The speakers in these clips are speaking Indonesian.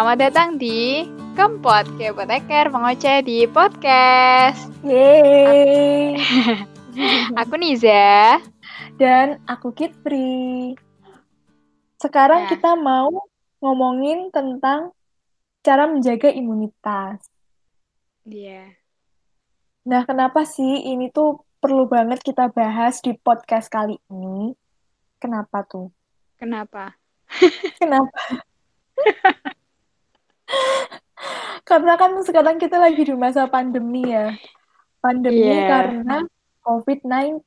Selamat datang di Kempot Kepoteker Mengoceh di Podcast Yeay Aku Niza Dan aku Kitri Sekarang Nah. kita mau ngomongin tentang cara menjaga imunitas Iya Nah kenapa sih ini tuh perlu banget kita bahas di podcast kali ini Kenapa tuh? Kenapa? Kenapa? Karena kan sekarang kita lagi di masa pandemi ya. Pandemi Iya. karena COVID-19.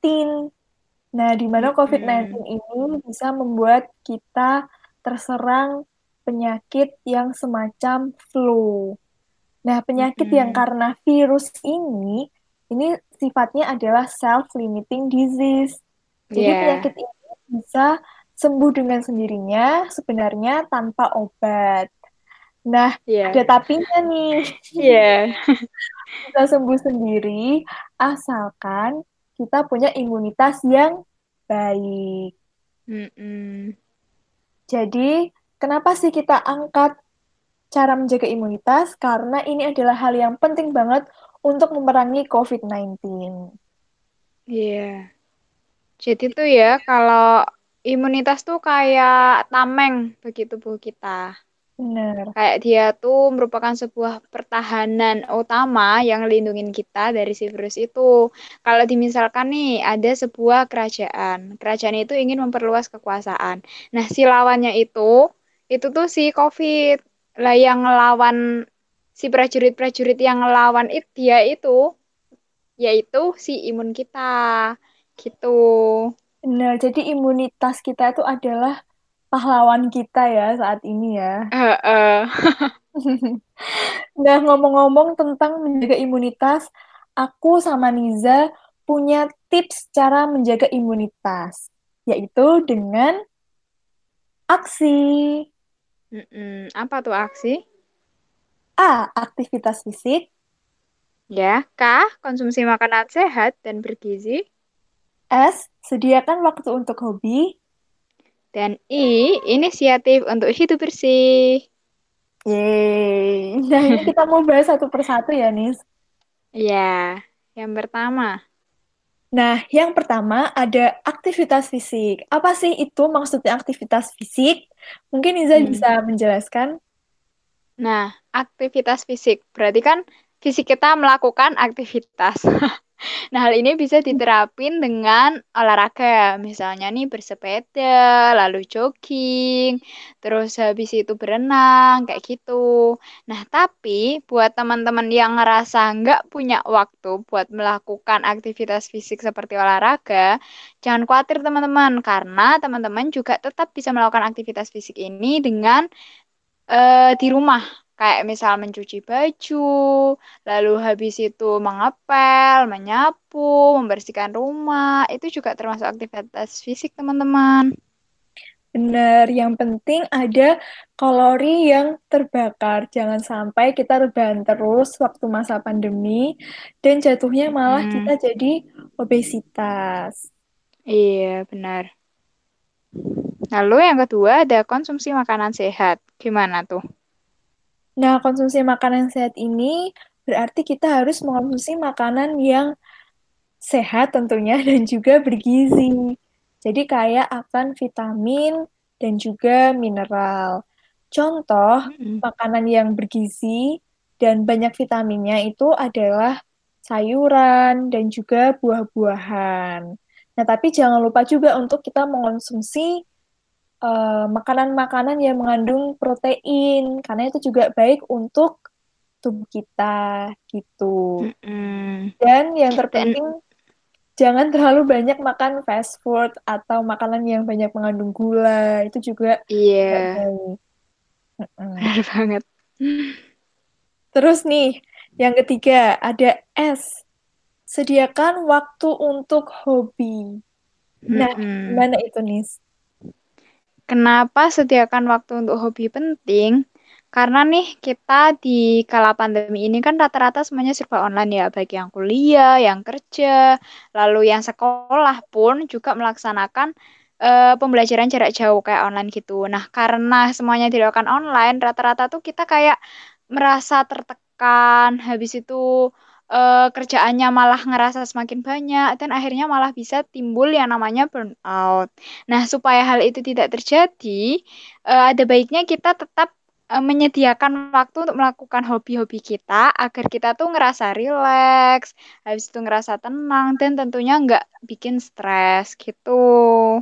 Nah, di mana COVID-19 Mm-mm. ini bisa membuat kita terserang penyakit yang semacam flu. Nah, penyakit yang Mm-mm. karena virus ini, ini sifatnya adalah self-limiting disease. Jadi Iya penyakit ini bisa sembuh dengan sendirinya sebenarnya tanpa obat. Nah, Iya ada tapinya nih. Iya Bisa sembuh sendiri asalkan kita punya imunitas yang baik. Mm-mm. Jadi, kenapa sih kita angkat cara menjaga imunitas? Karena ini adalah hal yang penting banget untuk memerangi COVID-19. Iya Jadi tuh ya kalau imunitas tuh kayak tameng bagi tubuh kita Benar. Kayak dia tuh merupakan sebuah pertahanan utama yang lindungin kita dari si virus itu. Kalau dimisalkan nih ada sebuah kerajaan, kerajaan itu ingin memperluas kekuasaan. Nah, si lawannya itu, itu tuh si COVID. Lah yang ngelawan si prajurit-prajurit yang ngelawan it dia itu, yaitu si imun kita. Gitu. Benar. Jadi imunitas kita itu adalah pahlawan kita ya saat ini ya. Heeh. Nah, ngomong-ngomong tentang menjaga imunitas, aku sama Niza punya tips cara menjaga imunitas, yaitu dengan aksi. Mm-mm. Apa tuh aksi? A. Aktivitas fisik. Ya, K. Konsumsi makanan sehat dan bergizi. S. Sediakan waktu untuk hobi. Dan I. Inisiatif untuk hidup bersih. Yeay. Nah, ini kita mau bahas satu persatu ya, Nis. Ya, yang pertama. Nah, yang pertama ada aktivitas fisik. Apa sih itu maksudnya aktivitas fisik? Mungkin Niza Hmm. bisa menjelaskan. Nah, aktivitas fisik. Berarti kan fisik kita melakukan aktivitas. Nah, hal ini bisa diterapin dengan olahraga. Misalnya nih bersepeda, lalu jogging, terus habis itu berenang, kayak gitu. Nah, tapi buat teman-teman yang ngerasa nggak punya waktu buat melakukan aktivitas fisik seperti olahraga, jangan khawatir teman-teman, karena teman-teman juga tetap bisa melakukan aktivitas fisik ini dengan eh, di rumah. Kayak misal mencuci baju, lalu habis itu mengepel, menyapu, membersihkan rumah. Itu juga termasuk aktivitas fisik, teman-teman. Benar, yang penting ada kalori yang terbakar. Jangan sampai kita rebahan terus waktu masa pandemi dan jatuhnya malah Mm-mm. kita jadi obesitas. Iya, benar. Lalu yang kedua ada konsumsi makanan sehat. Gimana tuh? Nah, konsumsi makanan sehat ini berarti kita harus mengonsumsi makanan yang sehat tentunya dan juga bergizi. Jadi kayak akan vitamin dan juga mineral. Contoh makanan yang bergizi dan banyak vitaminnya itu adalah sayuran dan juga buah-buahan. Nah, tapi jangan lupa juga untuk kita mengonsumsi eh, makanan-makanan yang mengandung protein, karena itu juga baik untuk tubuh kita, gitu. Mm-mm. Dan yang Dan terpenting, jangan terlalu banyak makan fast food atau makanan yang banyak mengandung gula, itu juga iya, baik. Mm-mm. benar banget. Terus nih, yang ketiga ada S. Sediakan waktu untuk hobi. Nah, Mm-mm. gimana itu, Nis? Kenapa sediakan waktu untuk hobi penting? Karena nih kita di kala pandemi ini kan rata-rata semuanya serba online ya, baik yang kuliah, yang kerja, lalu yang sekolah pun juga melaksanakan uh, pembelajaran jarak jauh kayak online gitu. Nah, karena semuanya dilakukan online, rata-rata tuh kita kayak merasa tertekan, habis itu uh, kerjaannya malah ngerasa semakin banyak dan akhirnya malah bisa timbul yang namanya burnout. Nah, supaya hal itu tidak terjadi, uh, ada baiknya kita tetap uh, menyediakan waktu untuk melakukan hobi-hobi kita agar kita tuh ngerasa rileks, habis itu ngerasa tenang dan tentunya nggak bikin stres gitu.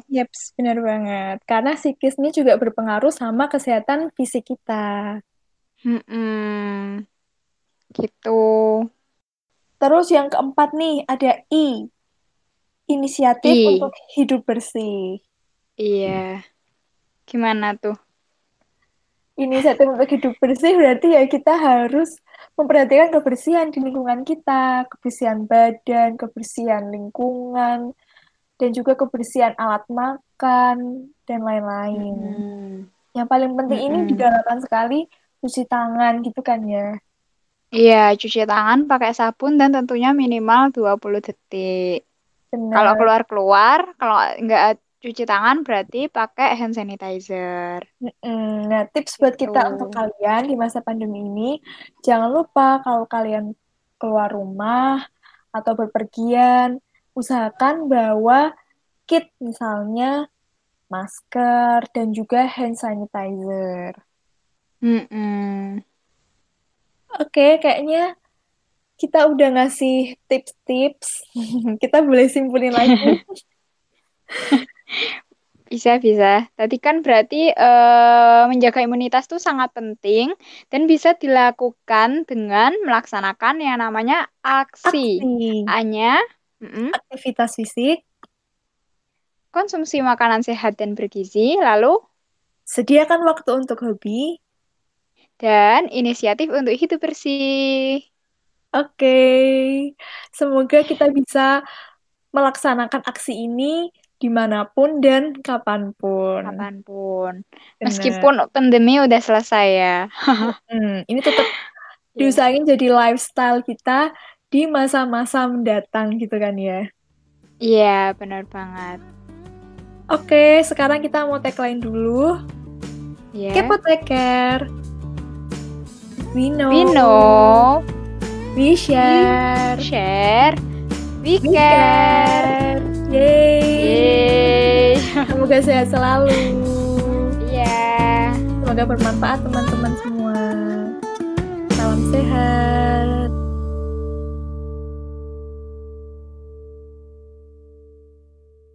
Yaps, benar banget. Karena psikis ini juga berpengaruh sama kesehatan fisik kita. Hmm, gitu. Terus yang keempat nih, ada I. Inisiatif I. untuk hidup bersih. Iya. Gimana tuh? Inisiatif untuk hidup bersih berarti ya kita harus memperhatikan kebersihan di lingkungan kita, kebersihan badan, kebersihan lingkungan, dan juga kebersihan alat makan, dan lain-lain. Hmm. Yang paling penting hmm. ini digalakkan sekali cuci tangan gitu kan ya. Iya, cuci tangan pakai sabun dan tentunya minimal 20 detik. Benar. Kalau keluar-keluar, kalau nggak cuci tangan berarti pakai hand sanitizer. Nah, tips buat kita gitu. untuk kalian di masa pandemi ini, jangan lupa kalau kalian keluar rumah atau berpergian, usahakan bawa kit misalnya masker dan juga hand sanitizer. Mm -mm. Oke, kayaknya kita udah ngasih tips-tips. kita boleh simpulin lagi. bisa, bisa. Tadi kan berarti uh, menjaga imunitas itu sangat penting dan bisa dilakukan dengan melaksanakan yang namanya aksi. aksi. Hanya mm -mm. aktivitas fisik, konsumsi makanan sehat dan bergizi, lalu sediakan waktu untuk hobi, dan inisiatif untuk hidup bersih. Oke, okay. semoga kita bisa melaksanakan aksi ini di mana pun dan kapan pun. Kapan pun. Bener. Meskipun pandemi udah selesai ya. hmm, ini tetap iya. diusahain jadi lifestyle kita di masa-masa mendatang gitu kan ya. Iya, benar banget. Oke, sekarang kita mau tagline dulu. Yeah. Kepo take care. We know. We know. We share. We share. We, we care. care. Yeay. Yeay. Semoga sehat selalu. Iya. Yeah. Semoga bermanfaat teman-teman semua. Salam sehat.